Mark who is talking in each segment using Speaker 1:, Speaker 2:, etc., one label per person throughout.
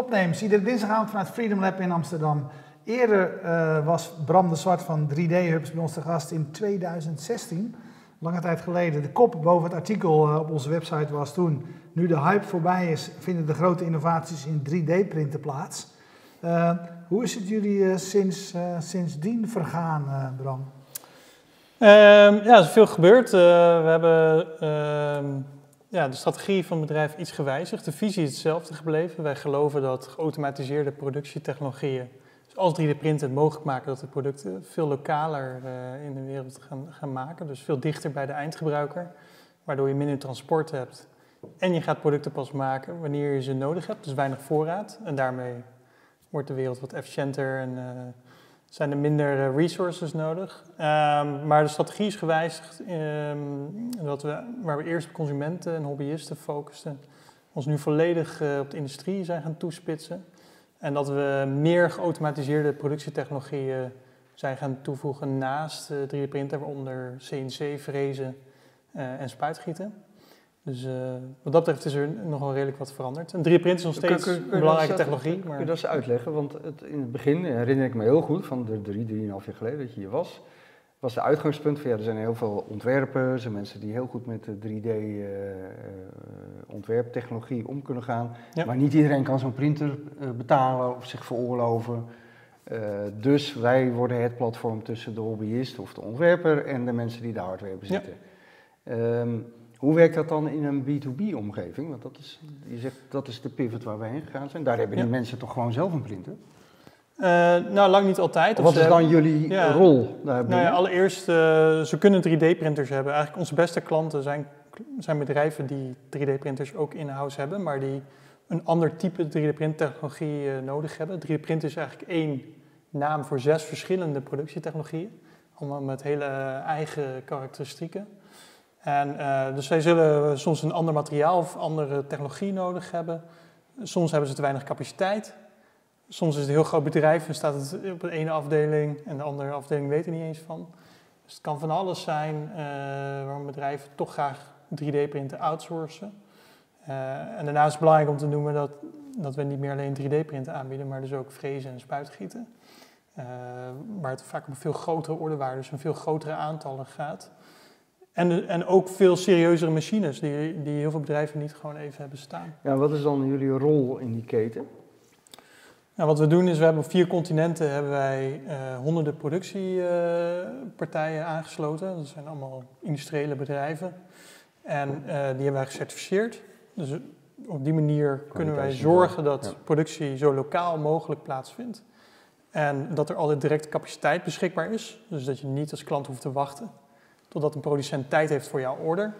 Speaker 1: Topnames. Iedere dinsdagavond vanuit Freedom Lab in Amsterdam. Eerder uh, was Bram de Zwart van 3D Hubs bij ons te gast in 2016. Lange tijd geleden. De kop boven het artikel uh, op onze website was toen... Nu de hype voorbij is, vinden de grote innovaties in 3D-printen plaats. Uh, hoe is het jullie sinds, sindsdien vergaan, Bram?
Speaker 2: Um, ja, er is veel gebeurd. we hebben ehm, ja, de strategie van het bedrijf iets gewijzigd. De visie is hetzelfde gebleven. Wij geloven dat geautomatiseerde productietechnologieën, zoals 3D-printen, het mogelijk maken dat de producten veel lokaler uh, in de wereld gaan, gaan maken. Dus veel dichter bij de eindgebruiker, waardoor je minder transport hebt. En je gaat producten pas maken wanneer je ze nodig hebt, dus weinig voorraad. En daarmee wordt de wereld wat efficiënter en uh, zijn er minder eh, resources nodig. Um, maar de strategie is gewijzigd, um, dat we, waar we eerst op consumenten en hobbyisten focusten, ons nu volledig uh, op de industrie zijn gaan toespitsen. En dat we meer geautomatiseerde productietechnologieën zijn gaan toevoegen naast uh, 3D-printer, waaronder CNC-frezen en spuitgieten. Dus uh, wat dat betreft is er nog wel redelijk wat veranderd. Een 3D-print is nog steeds kun, kun, kun een belangrijke technologie.
Speaker 3: Maar... Kun je dat eens uitleggen? Want het, in het begin herinner ik me heel goed, van de drie, drieënhalf jaar geleden dat je hier was, was de uitgangspunt van ja, er zijn heel veel ontwerpers en mensen die heel goed met de 3D-ontwerptechnologie uh, uh, om kunnen gaan. Ja. Maar niet iedereen kan zo'n printer uh, betalen of zich veroorloven. dus wij worden het platform tussen de hobbyist of de ontwerper en de mensen die de hardware bezitten. Ja. Um, hoe werkt dat dan in een B2B-omgeving? Want dat is, je zegt dat is de pivot waar we heen gegaan zijn. Daar hebben die mensen toch gewoon zelf een printer?
Speaker 2: Uh, nou, lang niet altijd.
Speaker 3: Wat is dan jullie ja, rol
Speaker 2: Nou ja, allereerst, uh, ze kunnen 3D-printers hebben. Eigenlijk onze beste klanten zijn, zijn bedrijven die 3D-printers ook in-house hebben, maar die een ander type 3D-printtechnologie uh, nodig hebben. 3D-print is eigenlijk één naam voor zes verschillende productietechnologieën. Allemaal met hele eigen karakteristieken. En uh, dus zij zullen soms een ander materiaal of andere technologie nodig hebben. Soms hebben ze te weinig capaciteit. Soms is het een heel groot bedrijf en staat het op de ene afdeling en de andere afdeling weet er niet eens van. Dus het kan van alles zijn uh, waarom bedrijven toch graag 3D-printen outsourcen. Uh, en daarnaast is het belangrijk om te noemen dat, dat we niet meer alleen 3D-printen aanbieden, maar dus ook frezen en spuitgieten. Waar het vaak om veel grotere ordewaarden, dus een veel grotere aantallen gaat. En, en ook veel serieuzere machines die, die heel veel bedrijven niet gewoon even hebben staan.
Speaker 3: Ja, wat is dan jullie rol in die keten?
Speaker 2: Nou, wat we doen is, we hebben op vier continenten hebben wij uh, honderden productiepartijen uh, aangesloten. Dat zijn allemaal industriële bedrijven. En uh, die hebben wij gecertificeerd. Dus op die manier kunnen wij zorgen dat productie zo lokaal mogelijk plaatsvindt. En dat er altijd direct capaciteit beschikbaar is. Dus dat je niet als klant hoeft te wachten totdat een producent tijd heeft voor jouw order.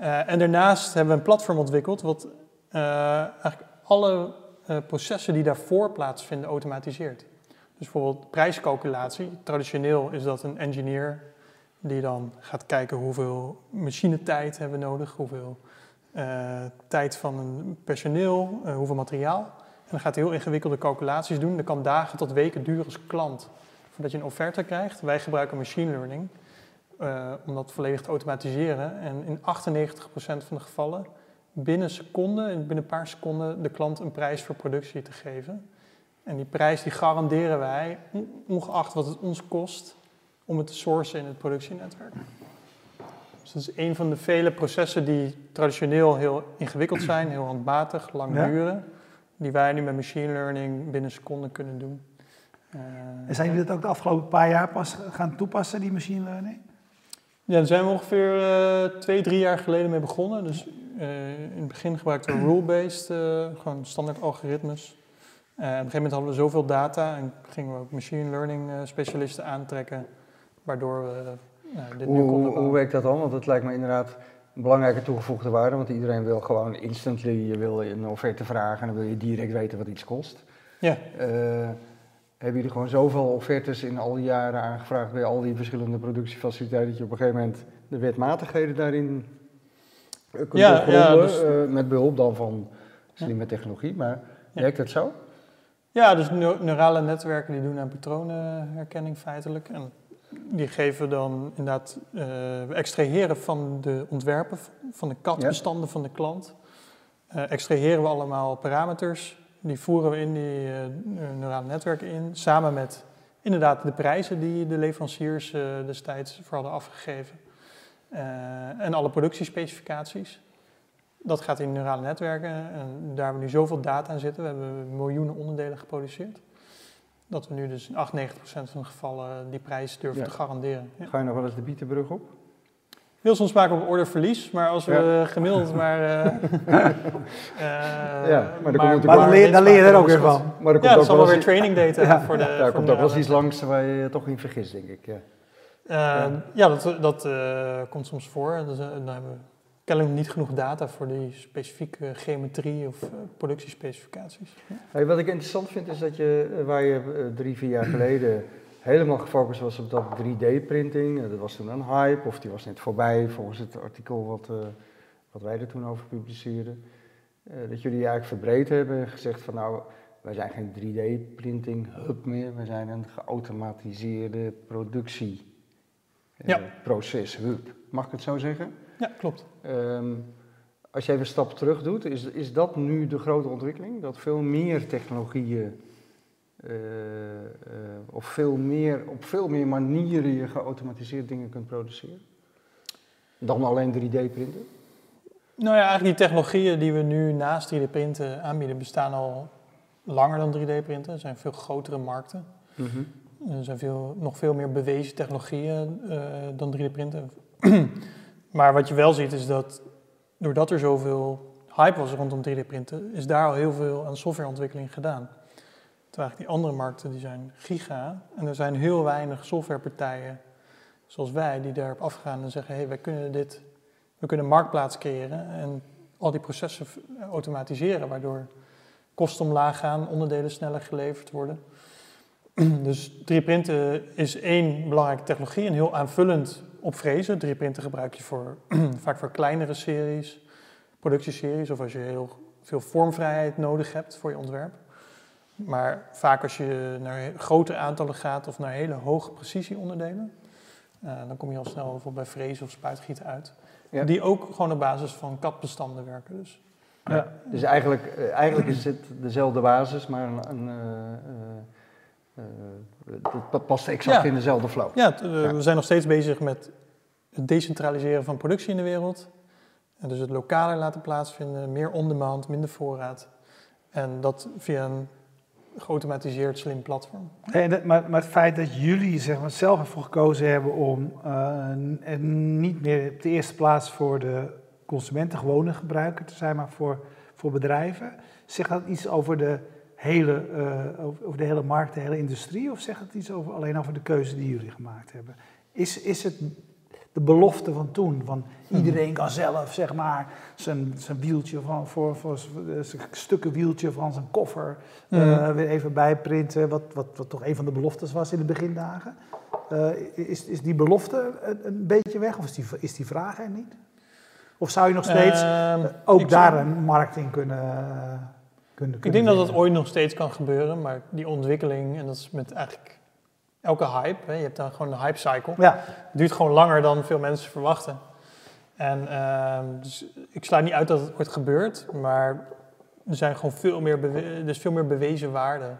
Speaker 2: Uh, en daarnaast hebben we een platform ontwikkeld wat uh, eigenlijk alle uh, processen die daarvoor plaatsvinden automatiseert. Dus bijvoorbeeld prijscalculatie. Traditioneel is dat een engineer die dan gaat kijken hoeveel machinetijd hebben we nodig, hoeveel tijd van een personeel, hoeveel materiaal. En dan gaat hij heel ingewikkelde calculaties doen. Dat kan dagen tot weken duren als klant voordat je een offerte krijgt. Wij gebruiken machine learning uh, om dat volledig te automatiseren. En in 98% van de gevallen binnen seconden, binnen een paar seconden, de klant een prijs voor productie te geven. En die prijs die garanderen wij, ongeacht wat het ons kost, om het te sourcen in het productienetwerk. Dus dat is een van de vele processen die traditioneel heel ingewikkeld zijn, heel handmatig, lang ja. duren, die wij nu met machine learning binnen seconden kunnen doen.
Speaker 1: Uh, en zijn jullie dat ook de afgelopen paar jaar pas gaan toepassen, die machine learning?
Speaker 2: Ja, daar zijn we ongeveer uh, twee, drie jaar geleden mee begonnen. Dus uh, in het begin gebruikten we rule-based, uh, gewoon standaard algoritmes. op een gegeven moment hadden we zoveel data en gingen we ook machine learning specialisten aantrekken, waardoor we dit
Speaker 3: hoe,
Speaker 2: nu konden
Speaker 3: Hoe werkt dat dan? Want het lijkt me inderdaad een belangrijke toegevoegde waarde, want iedereen wil gewoon instantly, je wil een offerte vragen en dan wil je direct weten wat iets kost.
Speaker 2: Ja
Speaker 3: hebben jullie gewoon zoveel offertes in al die jaren aangevraagd bij al die verschillende productiefaciliteiten dat je op een gegeven moment de wetmatigheden daarin kunt ja, ja dus, uh, met behulp dan van slimme ja. technologie, maar ja. werkt het zo?
Speaker 2: Ja, dus neurale netwerken die doen aan patronenherkenning feitelijk en die geven dan inderdaad, uh, we extraheren van de ontwerpen, van de katbestanden van de klant extraheren we allemaal parameters. Die voeren we in die neurale netwerken in, samen met inderdaad de prijzen die de leveranciers destijds voor hadden afgegeven. en alle productiespecificaties. Dat gaat in neurale netwerken en daar hebben we nu zoveel data in zitten. We hebben miljoenen onderdelen geproduceerd. Dat we nu dus in 98% van de gevallen die prijs durven te garanderen.
Speaker 3: Ja. Ga je nog wel eens de bietenbrug op?
Speaker 2: Wil soms maken op orde verlies, maar als we gemiddeld maar... Uh,
Speaker 3: ja, maar,
Speaker 1: maar, maar dan, leer, dan leer je er ook weer van.
Speaker 2: Maar er komt ja, dat is allemaal weer training data voor de...
Speaker 3: Ja, er komt ook wel eens iets langs waar je toch in vergist, denk ik. Ja,
Speaker 2: uh, ja. dat, dat komt soms voor. Dus, dan hebben we kennelijk niet genoeg data voor die specifieke geometrie of productiespecificaties.
Speaker 3: Hey, wat ik interessant vind is dat je, eh, waar je drie, vier jaar geleden helemaal gefocust was op dat 3D-printing, dat was toen een hype, of die was net voorbij volgens het artikel wat, wat wij er toen over publiceerden. dat jullie eigenlijk verbreed hebben en gezegd van nou, wij zijn geen 3D-printing hub meer, wij zijn een geautomatiseerde productieproces ja. hub. Mag ik het zo zeggen?
Speaker 2: Ja, klopt.
Speaker 3: Ehm, als je even een stap terug doet, is, is dat nu de grote ontwikkeling? Dat veel meer technologieën uh, of veel meer, op veel meer manieren je geautomatiseerd dingen kunt produceren? Dan alleen 3D-printen?
Speaker 2: Nou ja, eigenlijk die technologieën die we nu naast 3D-printen aanbieden, bestaan al langer dan 3D-printen. Er zijn veel grotere markten. Mhm. Er zijn veel, nog veel meer bewezen technologieën uh, dan 3D-printen. Maar wat je wel ziet is dat doordat er zoveel hype was rondom 3D-printen, is daar al heel veel aan softwareontwikkeling gedaan. Terwijl die andere markten die zijn giga en er zijn heel weinig softwarepartijen zoals wij die daarop afgaan en zeggen: hé, hey, wij kunnen dit, we kunnen marktplaats creëren en al die processen automatiseren, waardoor kosten omlaag gaan, onderdelen sneller geleverd worden. Dus 3D-printen is één belangrijke technologie en heel aanvullend op frezen. 3D-printen gebruik je voor, vaak voor kleinere series, productieseries of als je heel veel vormvrijheid nodig hebt voor je ontwerp. Maar vaak als je naar grote aantallen gaat of naar hele hoge precisieonderdelen, uh, dan kom je al snel bijvoorbeeld bij frezen of spuitgieten uit. Die ook gewoon op basis van katbestanden werken. Dus,
Speaker 3: ja. dus eigenlijk, eh, eigenlijk is het dezelfde basis, maar een, een uh, dat past exact in dezelfde flow.
Speaker 2: Ja, we zijn nog steeds bezig met het decentraliseren van productie in de wereld. En dus het lokaler laten plaatsvinden, meer on-demand, minder voorraad. En dat via een geautomatiseerd slim platform.
Speaker 1: maar, maar, het feit dat jullie zeg maar, zelf ervoor gekozen hebben om uh, niet meer op de eerste plaats voor de consumenten, gewone gebruiker te zijn, maar voor, voor bedrijven, zegt dat iets over de hele, uh, over de hele markt, de hele industrie? Of zegt het iets over, alleen over de keuze die jullie gemaakt hebben? Is, is het de belofte van toen. Van iedereen kan zelf, zeg maar, zijn, zijn wieltje van, voor, voor zijn stukken wieltje van zijn koffer uh, weer even bijprinten. Wat, wat, wat toch een van de beloftes was in de begindagen. Uh, is, is die belofte een, een, beetje weg of is die, is die vraag er niet? Of zou je nog steeds uh, ook daar een markt in kunnen, kunnen,
Speaker 2: Ik denk dat dat ooit nog steeds kan gebeuren, maar die ontwikkeling, en dat is met eigenlijk elke hype, hè, je hebt dan gewoon een hype cycle. Ja. Het duurt gewoon langer dan veel mensen verwachten. En uh, dus ik sluit niet uit dat het ooit gebeurt, maar er zijn gewoon veel meer, dus veel meer bewezen waarde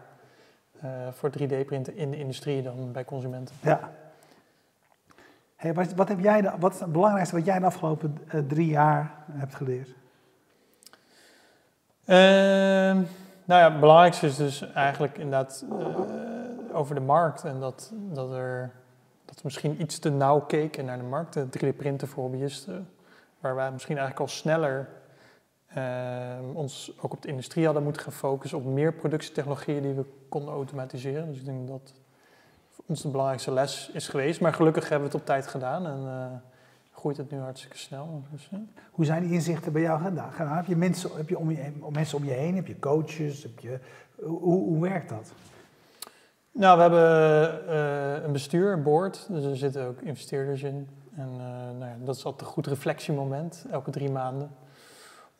Speaker 2: uh, voor 3D-printen in de industrie dan bij consumenten.
Speaker 1: Ja. Hey, wat, wat, heb jij de, wat is het belangrijkste wat jij de afgelopen uh, drie jaar hebt geleerd?
Speaker 2: Ehm, nou ja, het belangrijkste is dus eigenlijk inderdaad uh, over de markt en dat, dat, er, dat we misschien iets te nauw keken naar de markt. De 3D-printen voor hobbyisten, waar wij misschien eigenlijk al sneller uh, ons ook op de industrie hadden moeten gaan focussen op meer productietechnologieën die we konden automatiseren. Dus ik denk dat ons de belangrijkste les is geweest. Maar gelukkig hebben we het op tijd gedaan en uh, groeit het nu hartstikke snel. Dus.
Speaker 1: Hoe zijn die inzichten bij jou gedaan? Heb je mensen, heb je om je, mensen om je heen? Heb je coaches? Heb je, hoe, hoe werkt dat?
Speaker 2: Nou, we hebben uh, een bestuur, een board, dus er zitten ook investeerders in. En uh, nou ja, dat is altijd een goed reflectiemoment, elke drie maanden.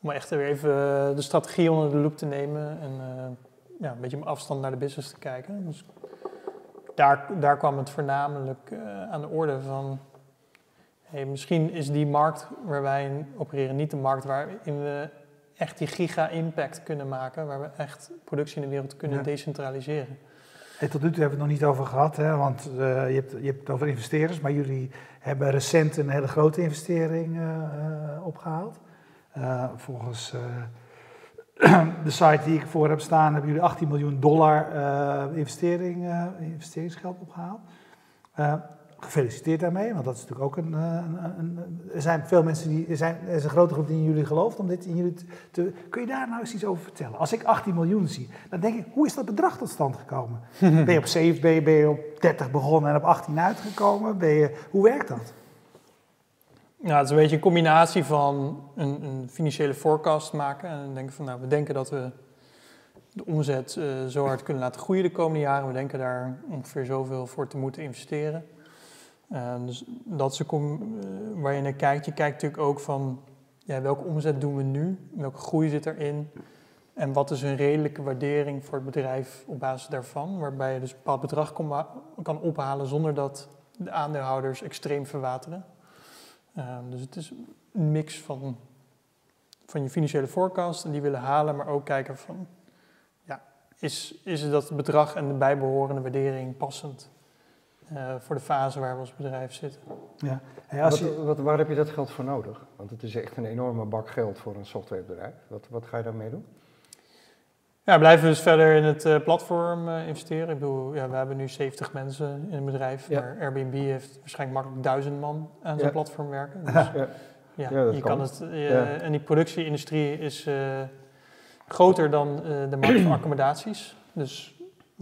Speaker 2: Om echt weer even de strategie onder de loep te nemen en uh, ja, een beetje met afstand naar de business te kijken. Dus daar, daar kwam het voornamelijk aan de orde van... Hey, misschien is die markt waar wij in opereren niet de markt waarin we echt die giga-impact kunnen maken, waar we echt productie in de wereld kunnen decentraliseren.
Speaker 1: En tot nu toe hebben we het nog niet over gehad, hè, want uh, je, hebt, je hebt het over investeerders, maar jullie hebben recent een hele grote investering uh, opgehaald. volgens de site die ik voor heb staan, hebben jullie 18 miljoen dollar investering, investeringsgeld opgehaald. Gefeliciteerd daarmee, want dat is natuurlijk ook een, een, een, Er zijn veel mensen die. Er, zijn, er is een grote groep die in jullie gelooft om dit in jullie te. Kun je daar nou eens iets over vertellen? Als ik 18 miljoen zie, dan denk ik: hoe is dat bedrag tot stand gekomen? ben je op 7, ben je, ben je op 30 begonnen en op 18 uitgekomen? Ben je, hoe werkt dat?
Speaker 2: Ja, het is een beetje een combinatie van een, een financiële forecast maken en denken van, nou, we denken dat we de omzet uh, zo hard kunnen laten groeien de komende jaren. We denken daar ongeveer zoveel voor te moeten investeren. Uh, dus dat is uh, waar je naar kijkt. Je kijkt natuurlijk ook van ja, welke omzet doen we nu, welke groei zit erin en wat is een redelijke waardering voor het bedrijf op basis daarvan, waarbij je dus een bepaald bedrag kan ophalen zonder dat de aandeelhouders extreem verwateren. Uh, dus het is een mix van, van je financiële forecast en die willen halen, maar ook kijken van ja, is, is dat bedrag en de bijbehorende waardering passend uh, voor de fase waar we als bedrijf zitten.
Speaker 3: Ja. als je... wat, wat, waar heb je dat geld voor nodig? Want het is echt een enorme bak geld voor een softwarebedrijf. Wat, wat ga je daarmee doen?
Speaker 2: Ja, blijven dus verder in het uh, platform uh, investeren. Ik bedoel, ja, we hebben nu 70 mensen in het bedrijf, ja. maar Airbnb heeft waarschijnlijk makkelijk duizend man aan zijn platform werken. Dus, ja. ja, je kan, kan het. En die productieindustrie is groter dan de markt van accommodaties. Dus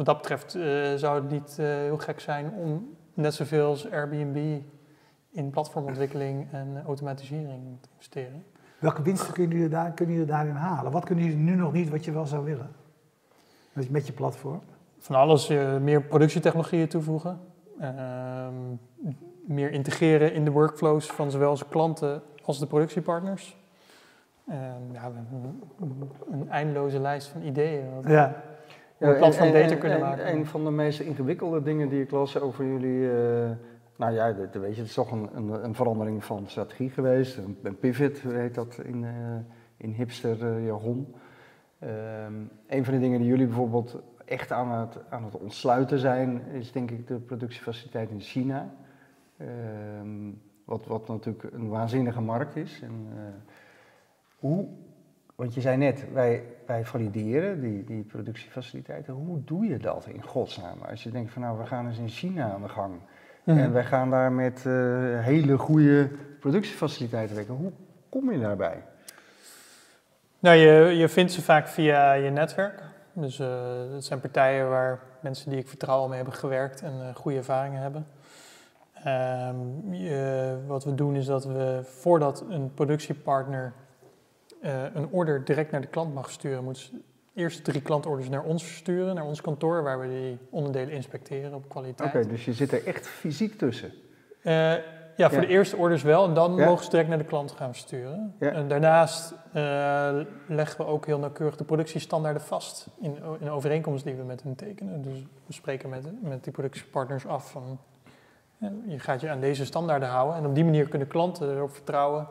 Speaker 2: wat dat betreft uh, zou het niet uh, heel gek zijn om net zoveel als Airbnb in platformontwikkeling en automatisering te investeren.
Speaker 1: Welke winsten kunnen jullie, daar, kunnen jullie daarin halen? Wat kunnen jullie nu nog niet wat je wel zou willen? Met je platform?
Speaker 2: Van alles, uh, meer productietechnologieën toevoegen. Ehm, meer integreren in de workflows van zowel zijn klanten als de productiepartners. Ehm, ja, een, een, eindeloze lijst van ideeën.
Speaker 1: Ja
Speaker 2: het platform beter kunnen maken.
Speaker 3: Een van de meest ingewikkelde dingen die ik las over jullie, uh, nou ja, dat, weet je, het is toch een, een, een, verandering van strategie geweest. Een, een pivot heet dat in, uh, in hipster uh, jargon. Um, een van de dingen die jullie bijvoorbeeld echt aan het, aan het ontsluiten zijn, is denk ik de productiefaciliteit in China. Um, wat, wat natuurlijk een waanzinnige markt is. En, hoe want je zei net, wij, wij valideren die, die productiefaciliteiten. Hoe doe je dat in godsnaam? Als je denkt van nou, we gaan eens in China aan de gang. En wij gaan daar met uh, hele goede productiefaciliteiten werken. Hoe kom je daarbij?
Speaker 2: Nou, je, je vindt ze vaak via je netwerk. Dus uh, dat zijn partijen waar mensen die ik vertrouw mee hebben gewerkt en uh, goede ervaringen hebben. Je, wat we doen is dat we voordat een productiepartner uh, een order direct naar de klant mag sturen, moet ze eerst drie klantorders naar ons versturen, naar ons kantoor, waar we die onderdelen inspecteren op kwaliteit.
Speaker 3: Oké, dus je zit er echt fysiek tussen?
Speaker 2: Uh, ja, voor de eerste orders wel. En dan mogen ze direct naar de klant gaan versturen. Ja. En daarnaast uh, leggen we ook heel nauwkeurig de productiestandaarden vast in, in overeenkomst die we met hen tekenen. Dus we spreken met, met die productiepartners af van je gaat je aan deze standaarden houden. En op die manier kunnen klanten erop vertrouwen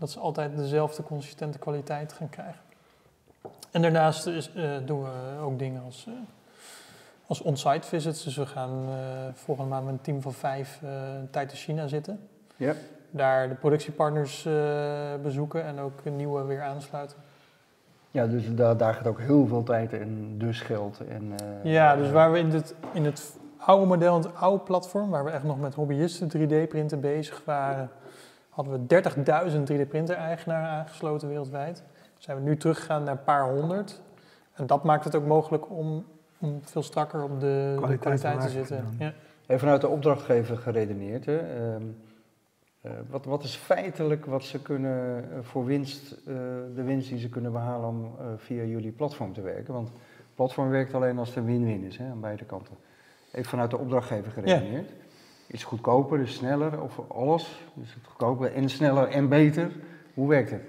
Speaker 2: dat ze altijd dezelfde consistente kwaliteit gaan krijgen. En daarnaast is, uh, doen we ook dingen als, uh, als on-site visits. Dus we gaan uh, volgende maand met een team van vijf een tijd in China zitten. Daar de productiepartners bezoeken en ook nieuwe weer aansluiten.
Speaker 3: Ja, dus daar, daar gaat ook heel veel tijd en dus geld. En,
Speaker 2: ja, dus waar we in het, in het oude model, het oude platform, waar we echt nog met hobbyisten 3D-printen bezig waren hadden we 30.000 3D-printer-eigenaren aangesloten wereldwijd. Zijn we nu teruggegaan naar een paar honderd. En dat maakt het ook mogelijk om, om veel strakker op de kwaliteit, kwaliteit te zitten. Ja.
Speaker 3: Even vanuit de opdrachtgever geredeneerd. Hè. Ehm, uh, wat, wat, is feitelijk wat ze kunnen uh, voor winst, uh, de winst die ze kunnen behalen om via jullie platform te werken? Want platform werkt alleen als er win-win is hè, aan beide kanten. Even vanuit de opdrachtgever geredeneerd. Ja is goedkoper, dus sneller, of alles. Dus het goedkoper en sneller en beter. Hoe werkt het?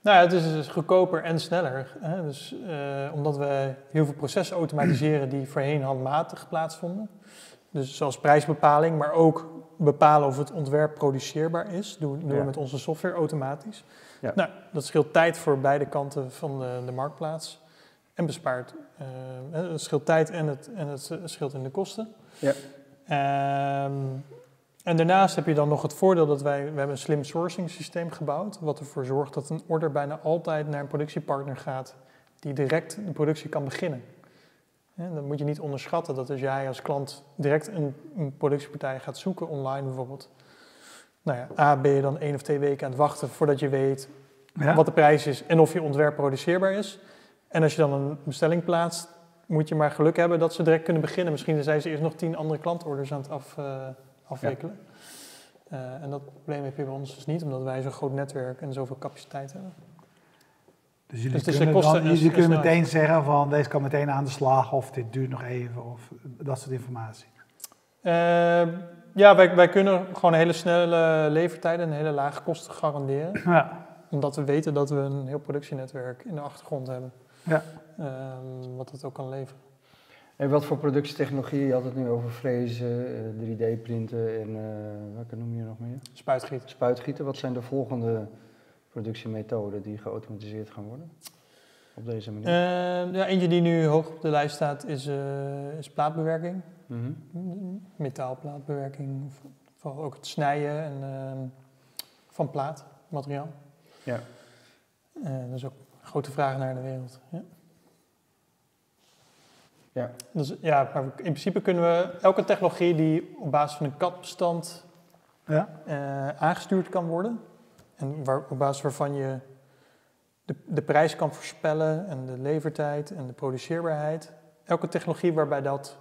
Speaker 2: Nou ja, het is dus goedkoper en sneller. Hè? Dus, uh, omdat we heel veel processen automatiseren die voorheen handmatig plaatsvonden. Dus zoals prijsbepaling, maar ook bepalen of het ontwerp produceerbaar is. Doen, doen we met onze software automatisch. Ja. Nou, dat scheelt tijd voor beide kanten van de, de marktplaats. En bespaart. Uh, het scheelt tijd en het, en het scheelt in de kosten. Ja. Ehm, en daarnaast heb je dan nog het voordeel dat wij, we hebben een slim sourcing systeem gebouwd, wat ervoor zorgt dat een order bijna altijd naar een productiepartner gaat die direct de productie kan beginnen. En dan moet je niet onderschatten dat als jij als klant direct een, een productiepartij gaat zoeken online bijvoorbeeld, nou ja, A, ben je dan één of twee weken aan het wachten voordat je weet wat de prijs is en of je ontwerp produceerbaar is. En als je dan een bestelling plaatst, moet je maar geluk hebben dat ze direct kunnen beginnen. Misschien zijn ze eerst nog tien andere klantorders aan het af, uh, afwikkelen. Ja. Uh, en dat probleem heb je bij ons dus niet, omdat wij zo'n groot netwerk en zoveel capaciteit hebben.
Speaker 1: Dus jullie dus kunnen, dan, jullie kunnen meteen zeggen van deze kan meteen aan de slag of dit duurt nog even of dat soort informatie?
Speaker 2: Uh, ja, wij, wij kunnen gewoon hele snelle levertijden en hele lage kosten garanderen. Ja. Omdat we weten dat we een heel productienetwerk in de achtergrond hebben. Ja. Um, wat het ook kan leveren.
Speaker 3: En wat voor productietechnologie? Je had het nu over frezen, 3D-printen eh, en uh, welke noem je nog meer?
Speaker 2: Spuitgieten.
Speaker 3: Spuitgieten. Wat zijn de volgende productiemethoden die geautomatiseerd gaan worden? Op deze manier?
Speaker 2: Uh, ja, eentje die nu hoog op de lijst staat is, uh, is plaatbewerking. Mm -hmm. Metaalplaatbewerking. Vooral ook het snijden en, uh, van plaatmateriaal. Ja. dat is ook grote vraag naar de wereld. Ja. Ja. Dus ja, maar in principe kunnen we elke technologie die op basis van een CAD-bestand ja. uh, aangestuurd kan worden. En waar, op basis waarvan je de, de prijs kan voorspellen en de levertijd en de produceerbaarheid. Elke technologie waarbij dat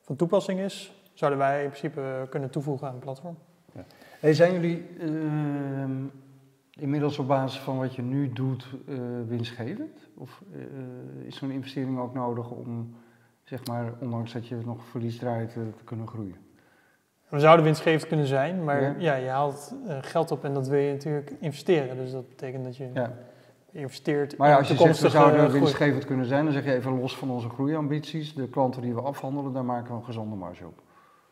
Speaker 2: van toepassing is, zouden wij in principe kunnen toevoegen aan het platform. Ja.
Speaker 3: Hey, zijn jullie uh, inmiddels op basis van wat je nu doet uh, winstgevend? Of uh, is zo'n investering ook nodig om zeg maar, ondanks dat je nog verlies draait, eh, te kunnen groeien.
Speaker 2: We zouden winstgevend kunnen zijn, maar ja, je haalt geld op en dat wil je natuurlijk investeren. Dus dat betekent dat je ja. investeert
Speaker 3: maar ja, als je zegt, we zouden winstgevend kunnen zijn, dan zeg je even los van onze groeiambities, de klanten die we afhandelen, daar maken we een gezonde marge op.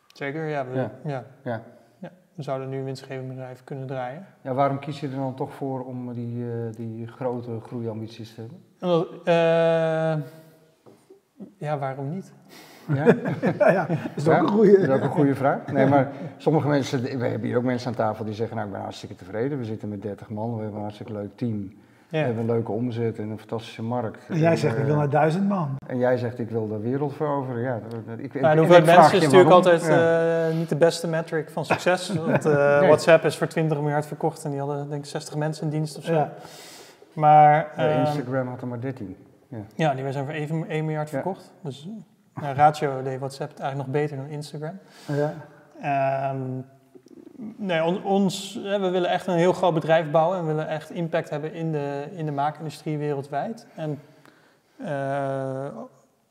Speaker 2: Zeker, ja. We, ja. ja. We zouden nu een winstgevend bedrijf kunnen draaien.
Speaker 3: Ja, waarom kies je er dan toch voor om die, uh, die grote groeiambities te hebben?
Speaker 2: Uh, ja, waarom niet?
Speaker 3: Ja, ja, dat is ook een goede. Dat is ook een goede vraag. Nee, maar sommige mensen, we hebben hier ook mensen aan tafel die zeggen, nou ik ben hartstikke tevreden. We zitten met 30 man, we hebben een hartstikke leuk team. We hebben een leuke omzet en een fantastische markt.
Speaker 1: En jij zegt, ik wil naar duizend man.
Speaker 3: En jij zegt, ik wil de wereld veroveren. Ja,
Speaker 2: ik, nou, hoeveel mensen is natuurlijk altijd uh, niet de beste metric van succes. Want uh, WhatsApp is voor 20 miljard verkocht en die hadden denk ik 60 mensen in dienst of zo. Ja. Maar,
Speaker 3: uh, Instagram had er maar 13.
Speaker 2: Ja, ja die zijn voor 1, 1 miljard verkocht. Dus nou, ratio deed WhatsApp eigenlijk nog beter dan Instagram. Ja. Um, nee, on, ons, we willen echt een heel groot bedrijf bouwen en willen echt impact hebben in de, in de maakindustrie wereldwijd. En uh,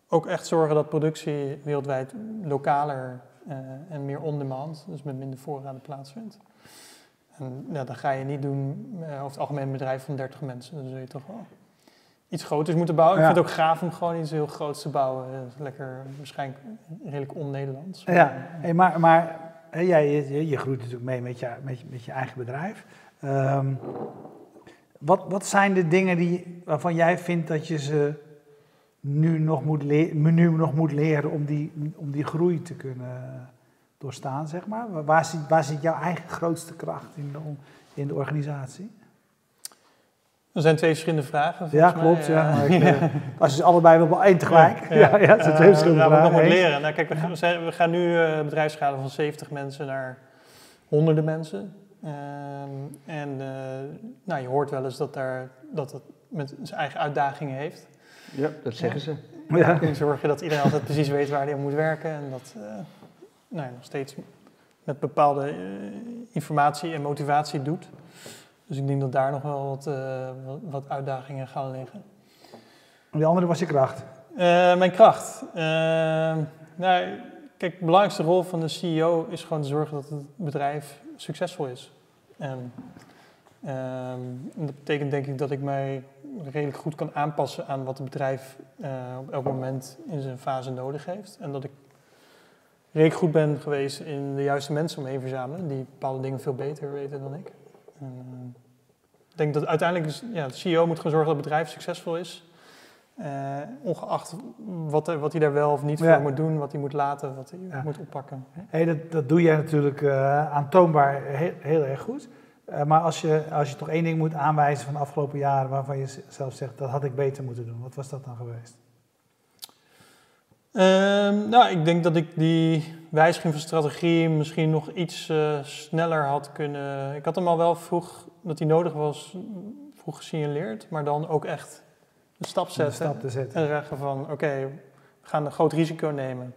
Speaker 2: ook echt zorgen dat productie wereldwijd lokaler uh, en meer on-demand, dus met minder voorraden plaatsvindt. En ja, dat ga je niet doen uh, over het algemeen een bedrijf van 30 mensen. Dan zul je toch wel iets groters moeten bouwen. Ik vind het ook gaaf om gewoon iets heel groots te bouwen. Lekker, waarschijnlijk redelijk on-Nederlands.
Speaker 1: Ja, hey, maar, maar jij, je, je, groeit natuurlijk mee met je, met je, eigen bedrijf. Um, wat, wat zijn de dingen die, waarvan jij vindt dat je ze nu nog moet, nu nog moet leren om die, om die groei te kunnen doorstaan, zeg maar? Waar zit, waar zit jouw eigen grootste kracht in de, in de organisatie?
Speaker 2: Er zijn twee verschillende vragen.
Speaker 1: Ja, klopt. Ja. Maar ik, ja. Als je ze allebei wil, één tegelijk. Ja, ja. ja dat zijn twee uh, verschillende vragen.
Speaker 2: we nog wat leren. Nou, kijk, we, gaan, zijn, we gaan nu uh, bedrijfsschalen van 70 mensen naar honderden mensen. Uh, en uh, nou, je hoort wel eens dat, daar, dat het met zijn eigen uitdagingen heeft.
Speaker 3: Ja, dat zeggen ze.
Speaker 2: Ja. En zorg je dat iedereen altijd precies weet waar hij moet werken. En dat nou, nog steeds met bepaalde informatie en motivatie doet. Dus ik denk dat daar nog wel wat, uh, wat, uitdagingen gaan liggen.
Speaker 1: En die andere was je kracht?
Speaker 2: Uh, mijn kracht? Uh, nou, kijk, de belangrijkste rol van de CEO is gewoon te zorgen dat het bedrijf succesvol is. En, ehm, en dat betekent denk ik dat ik mij redelijk goed kan aanpassen aan wat het bedrijf op elk moment in zijn fase nodig heeft. En dat ik redelijk goed ben geweest in de juiste mensen om me heen verzamelen, die bepaalde dingen veel beter weten dan ik. En, uh, ik denk dat uiteindelijk ja, de CEO moet gaan zorgen dat het bedrijf succesvol is. Uh, ongeacht wat, wat hij daar wel of niet voor moet doen, wat hij moet laten, wat hij moet oppakken.
Speaker 1: Hey, dat, dat doe jij natuurlijk uh, aantoonbaar heel, heel, erg goed. Uh, maar als je, als je toch één ding moet aanwijzen van de afgelopen jaren waarvan je zelf zegt dat had ik beter moeten doen, wat was dat dan geweest?
Speaker 2: Ehm, nou, ik denk dat ik die wijziging van strategie misschien nog iets sneller had kunnen. Ik had hem al wel vroeg dat hij nodig was, vroeg gesignaleerd, maar dan ook echt een stap zetten.
Speaker 1: stap te zetten.
Speaker 2: En zeggen van, oké, we gaan een groot risico nemen.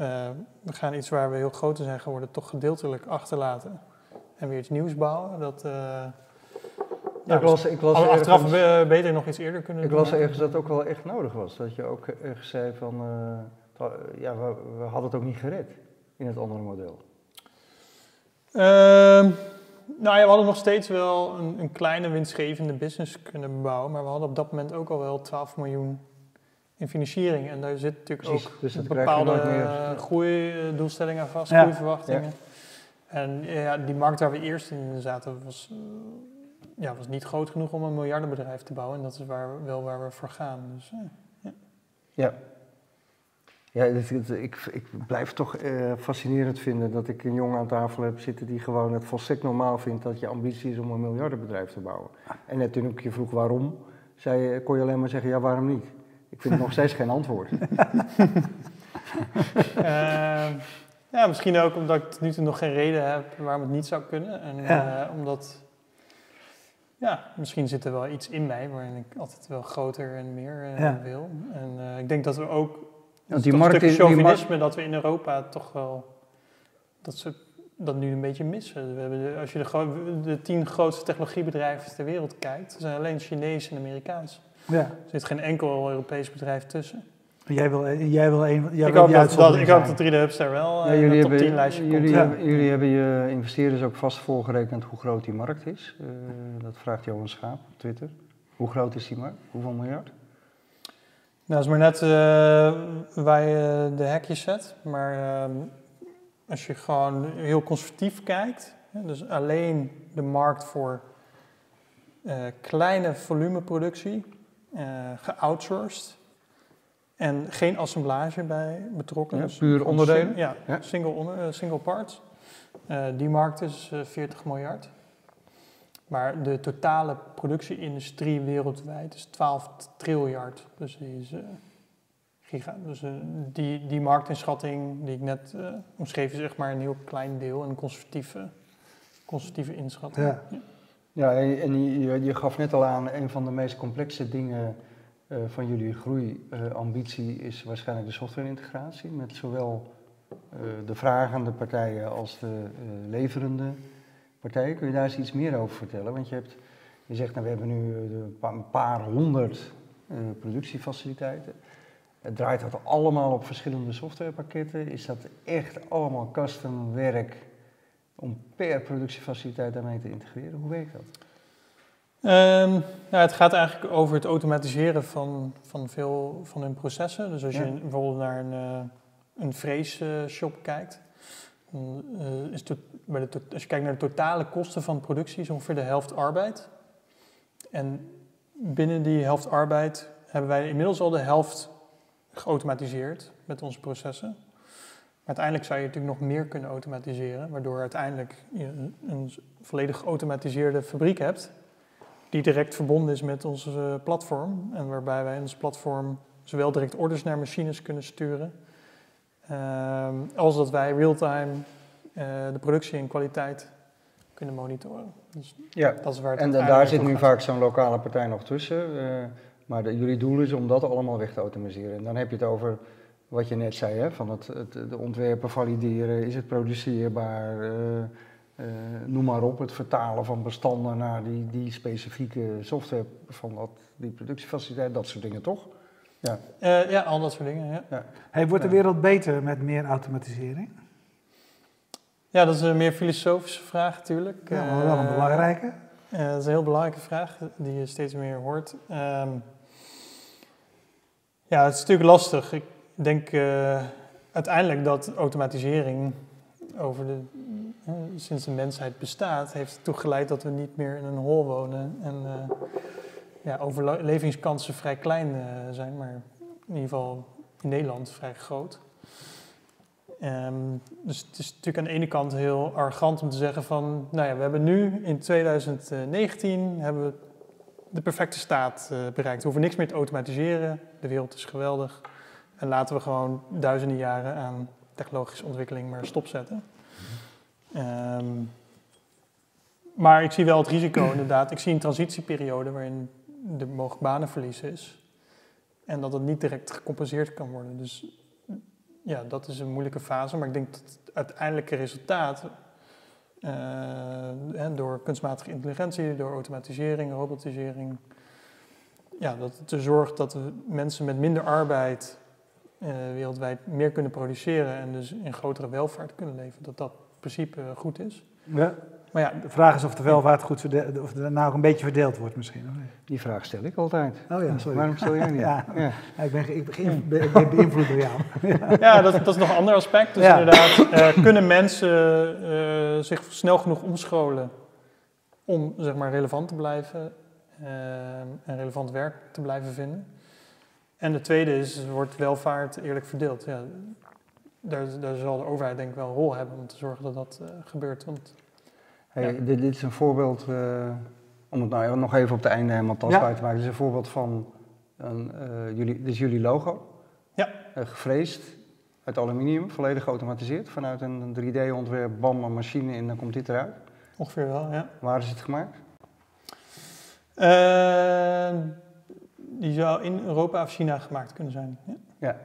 Speaker 2: Uh, we gaan iets waar we heel groot in zijn geworden toch gedeeltelijk achterlaten. En weer iets nieuws bouwen. Dat, uh,
Speaker 3: ja, ik las, ik las
Speaker 2: achteraf ergens, beter nog iets eerder kunnen
Speaker 3: Ik las ergens dat het ook wel echt nodig was. Dat je ook ergens zei van, uh, ja, we, we, hadden het ook niet gered in het andere model.
Speaker 2: Nou ja, we hadden nog steeds wel een, een, kleine winstgevende business kunnen bouwen, maar we hadden op dat moment ook al wel 12 miljoen in financiering. En daar zit natuurlijk ook
Speaker 3: dus
Speaker 2: bepaalde groeidoelstellingen aan vast, ja. groeiverwachtingen. Ja. En ja, die markt waar we eerst in zaten was, ja, was niet groot genoeg om een miljardenbedrijf te bouwen. En dat is waar, wel waar we voor gaan. Dus, ja.
Speaker 3: ja. Ja, ik, ik blijf toch uh, fascinerend vinden dat ik een jongen aan tafel heb zitten die gewoon het volstrekt normaal vindt dat je ambitie is om een miljardenbedrijf te bouwen. En net toen ik je vroeg waarom, zei, kon je alleen maar zeggen ja, waarom niet? Ik vind nog steeds geen antwoord.
Speaker 2: uh, ja, misschien ook omdat ik tot nu toe nog geen reden heb waarom het niet zou kunnen. En ja. uh, omdat, ja, misschien zit er wel iets in mij waarin ik altijd wel groter en meer ja. wil. En ik denk dat we ook
Speaker 3: want die markt is
Speaker 2: chauvinisme dat we in Europa toch wel dat ze dat nu een beetje missen. We hebben de, als je de, de, tien grootste technologiebedrijven ter wereld kijkt, zijn alleen Chinees en Amerikaans. Ja. Er zit geen enkel Europees bedrijf tussen.
Speaker 1: Jij wil, jij wil een
Speaker 2: jij ik, hoop dat, dat, ik hoop dat 3D Hubs daar wel ja, jullie top 10 lijstje
Speaker 3: jullie
Speaker 2: komt.
Speaker 3: Hebben, ja. Jullie hebben je investeerders ook vast voorgerekend hoe groot die markt is. Uh, dat vraagt Johan Schaap op Twitter. Hoe groot is die markt? Hoeveel miljard?
Speaker 2: Nou, dat is maar net uh, waar je de hekjes zet. Maar uh, als je gewoon heel conservatief kijkt, dus alleen de markt voor uh, kleine volumeproductie, geoutsourced en geen assemblage bij betrokken.
Speaker 3: Ja, dus puur onderdelen?
Speaker 2: Ja, ja, Single, onder, single parts. die markt is 40 miljard. Maar de totale productieindustrie wereldwijd is 12 triljard. Dus die is uh, giga. Dus uh, die, die marktinschatting die ik net uh, omschreef is echt maar een heel klein deel. Een conservatieve, conservatieve inschatting.
Speaker 3: Ja, ja. ja en je, je, gaf net al aan, een van de meest complexe dingen van jullie groeiambitie is waarschijnlijk de softwareintegratie. Met zowel de vragende partijen als de leverende partijen. Kun je daar eens iets meer over vertellen? Want je, hebt, je zegt, nou, we hebben nu eh, een paar honderd uh, productiefaciliteiten. Het draait dat allemaal op verschillende softwarepakketten? Is dat echt allemaal custom werk om per productiefaciliteit daarmee te integreren? Hoe werkt dat?
Speaker 2: Um, nou, het gaat eigenlijk over het automatiseren van, van veel van hun processen. Dus als je bijvoorbeeld naar een, uh, een vreesshop kijkt, de, als je kijkt naar de totale kosten van productie, is ongeveer de helft arbeid. En binnen die helft arbeid hebben wij inmiddels al de helft geautomatiseerd met onze processen. Maar uiteindelijk zou je natuurlijk nog meer kunnen automatiseren, waardoor uiteindelijk je een volledig geautomatiseerde fabriek hebt, die direct verbonden is met onze platform. En waarbij wij ons platform zowel direct orders naar machines kunnen sturen, als dat wij real-time uh, de productie en kwaliteit kunnen monitoren. Dus
Speaker 3: ja, dat is waar het en daar zit nu vaak zo'n lokale partij nog tussen. Uh, maar de, jullie doel is om dat allemaal weg te automatiseren. En dan heb je het over wat je net zei, hè, van het, het de ontwerpen valideren, is het produceerbaar, uh, noem maar op, het vertalen van bestanden naar die, die specifieke software van dat, die productiefaciliteit, dat soort dingen toch?
Speaker 2: Ja, uh, ja al dat soort dingen. Ja. ja.
Speaker 1: Hey, wordt de wereld beter met meer automatisering?
Speaker 2: Ja, dat is een meer filosofische vraag natuurlijk.
Speaker 1: Ja, maar wel een belangrijke.
Speaker 2: Uh, dat is een heel belangrijke vraag die je steeds meer hoort. Um, ja, het is natuurlijk lastig. Ik denk, uh, uiteindelijk dat automatisering over de, sinds de mensheid bestaat, heeft ertoe geleid dat we niet meer in een hol wonen. En uh, ja, overlevingskansen vrij klein zijn, maar in ieder geval in Nederland vrij groot. Um, dus het is natuurlijk aan de ene kant heel arrogant om te zeggen van, nou ja, we hebben nu in 2019 hebben we de perfecte staat uh, bereikt. We hoeven niks meer te automatiseren, de wereld is geweldig. En laten we gewoon duizenden jaren aan technologische ontwikkeling maar stopzetten. Um, maar ik zie wel het risico inderdaad. Ik zie een transitieperiode waarin er mogelijk banenverlies is. En dat het niet direct gecompenseerd kan worden. Dus ja, dat is een moeilijke fase. Maar ik denk dat het uiteindelijke resultaat uh, door kunstmatige intelligentie, door automatisering, robotisering, ja, dat het ervoor zorgt dat we mensen met minder arbeid uh, wereldwijd meer kunnen produceren en dus in grotere welvaart kunnen leven. Dat dat in principe goed is.
Speaker 1: Ja. Maar ja, de vraag is of de welvaart goed verdeeld, of er nou een beetje verdeeld wordt misschien.
Speaker 3: Die vraag stel ik altijd.
Speaker 1: Oh ja, sorry.
Speaker 3: Waarom stel jij niet?
Speaker 1: ja, ja. ik, ben, ik, ben, ben beïnvloed door jou.
Speaker 2: ja, dat, dat, is nog een ander aspect. Dus inderdaad, uh, kunnen mensen uh, zich snel genoeg omscholen om zeg maar, relevant te blijven uh, en relevant werk te blijven vinden? En de tweede is, wordt welvaart eerlijk verdeeld? Ja, daar, daar zal de overheid denk ik wel een rol hebben om te zorgen dat dat gebeurt. Want
Speaker 3: Hey, dit, dit, is een voorbeeld, uh, om het nou nog even op de einde helemaal tastbaar te maken. Dit is een voorbeeld van, een, uh, jullie, dit is jullie logo.
Speaker 2: Ja.
Speaker 3: Uh, gevreesd uit aluminium, volledig geautomatiseerd. Vanuit een 3D-ontwerp, bam, een machine en dan komt dit eruit.
Speaker 2: Ongeveer wel, ja.
Speaker 3: Waar is het gemaakt?
Speaker 2: die zou in Europa of China gemaakt kunnen zijn. Ja.
Speaker 3: ja.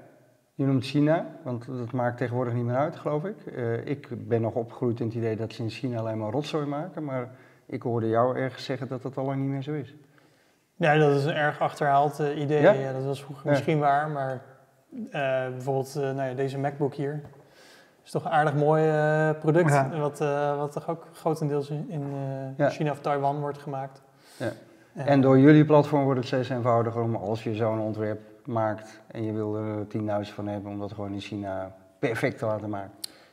Speaker 3: Je noemt China, want dat maakt tegenwoordig niet meer uit, geloof ik. Uh, ik ben nog opgegroeid in het idee dat ze in China alleen maar rotzooi maken, maar ik hoorde jou ergens zeggen dat dat al lang niet meer zo is.
Speaker 2: Ja, dat is een erg achterhaald uh, idee. Ja? ja? dat was vroeger ja. misschien waar, maar uh, bijvoorbeeld nou ja, deze MacBook hier is toch een aardig mooi product, ja. wat, wat toch ook grotendeels in China of Taiwan wordt gemaakt.
Speaker 3: En door jullie platform wordt het steeds eenvoudiger om als je zo'n ontwerp maakt en je wil er 10.000 van hebben om dat gewoon in China perfect te laten maken.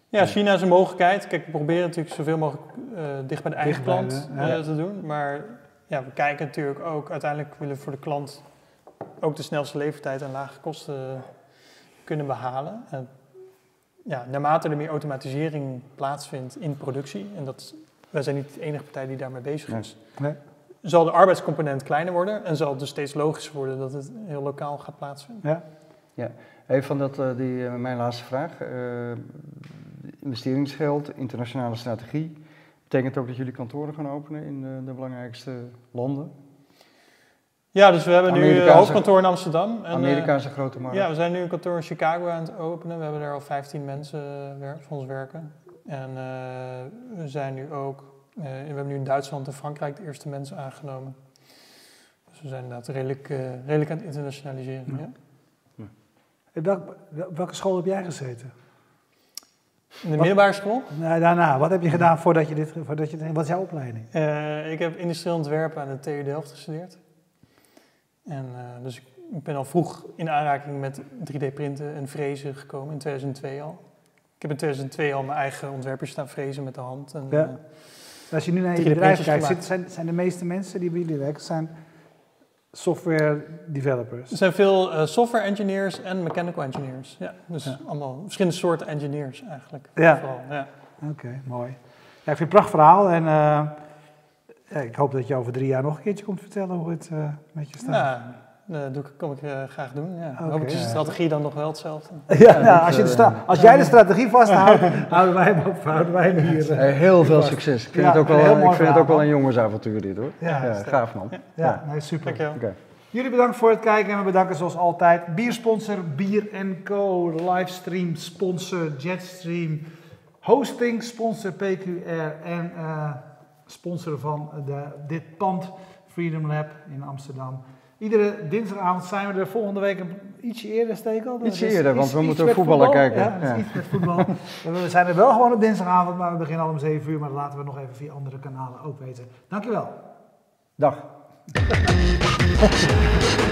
Speaker 2: Ja, China is een mogelijkheid. Kijk, we proberen natuurlijk zoveel mogelijk uh, dicht bij de eigen klant uh, te doen. Maar ja, we kijken natuurlijk ook, uiteindelijk willen we voor de klant ook de snelste levertijd en lage kosten kunnen behalen. En ja, naarmate er meer automatisering plaatsvindt in productie, en dat, wij zijn niet de enige partij die daarmee bezig is, nee zal de arbeidscomponent kleiner worden en zal het dus steeds logischer worden dat het heel lokaal gaat plaatsvinden.
Speaker 3: Ja, ja. even van dat, uh, die, uh, mijn laatste vraag. Uh, investeringsgeld, internationale strategie. Betekent ook dat jullie kantoren gaan openen in de, de belangrijkste landen?
Speaker 2: Ja, dus we hebben nu een hoofdkantoor in Amsterdam.
Speaker 3: En, Amerika is een grote markt.
Speaker 2: Ja, we zijn nu een kantoor in Chicago aan het openen. We hebben daar al 15 mensen voor ons werken. En we zijn nu ook uh, we hebben nu in Duitsland en Frankrijk de eerste mensen aangenomen. Dus we zijn inderdaad redelijk, uh, redelijk aan het internationaliseren. Ja.
Speaker 1: ja. Welk, welke school heb jij gezeten?
Speaker 2: In de middelbare school?
Speaker 1: Nou, daarna. Wat heb je gedaan voordat je dit... Voordat je, wat is jouw opleiding?
Speaker 2: Uh, ik heb industrieel ontwerpen aan de TU Delft gestudeerd. En, dus ik ben al vroeg in aanraking met 3D-printen en frezen gekomen, in 2002 al. Ik heb in 2002 al mijn eigen ontwerpjes staan frezen met de hand. En, ja.
Speaker 1: Als je nu naar je bedrijf kijkt, zijn, zijn de meeste mensen die bij jullie werken, zijn software developers?
Speaker 2: Er zijn veel uh, software engineers en mechanical engineers. Ja, dus allemaal verschillende soorten engineers eigenlijk.
Speaker 1: Ja. ja. Oké, mooi. Ja, ik vind het een prachtig verhaal en uh, ja, ik hoop dat je over drie jaar nog een keertje komt vertellen hoe het uh, met je staat.
Speaker 2: Ja, dat doe ik, kom ik uh, graag doen. Ja. Okay, Hoop ik de strategie dan nog wel hetzelfde.
Speaker 1: Ja, ja als, je de als jij de strategie vasthoudt, houden wij hem, houden wij hem hier.
Speaker 3: Uh, heel veel succes. Ik vind, het, ook wel, ik vind het ook wel een jongensavontuur dit hoor. Ja, gaaf man.
Speaker 1: Ja, Nee, super. Okay. Jullie bedankt voor het kijken en we bedanken zoals altijd biersponsor Bier Co, livestream sponsor Jetstream, hosting sponsor PQR en uh, sponsor van de, dit pand Freedom Lab in Amsterdam. Iedere dinsdagavond zijn we er volgende week een ietsje eerder steken.
Speaker 3: Ietsje eerder, want we moeten voetballen kijken.
Speaker 1: Ja, ja. iets met voetbal. we zijn er wel gewoon op dinsdagavond, maar we beginnen al om 7 uur. Maar dat laten we nog even via andere kanalen ook weten. Dankjewel.
Speaker 3: Dag.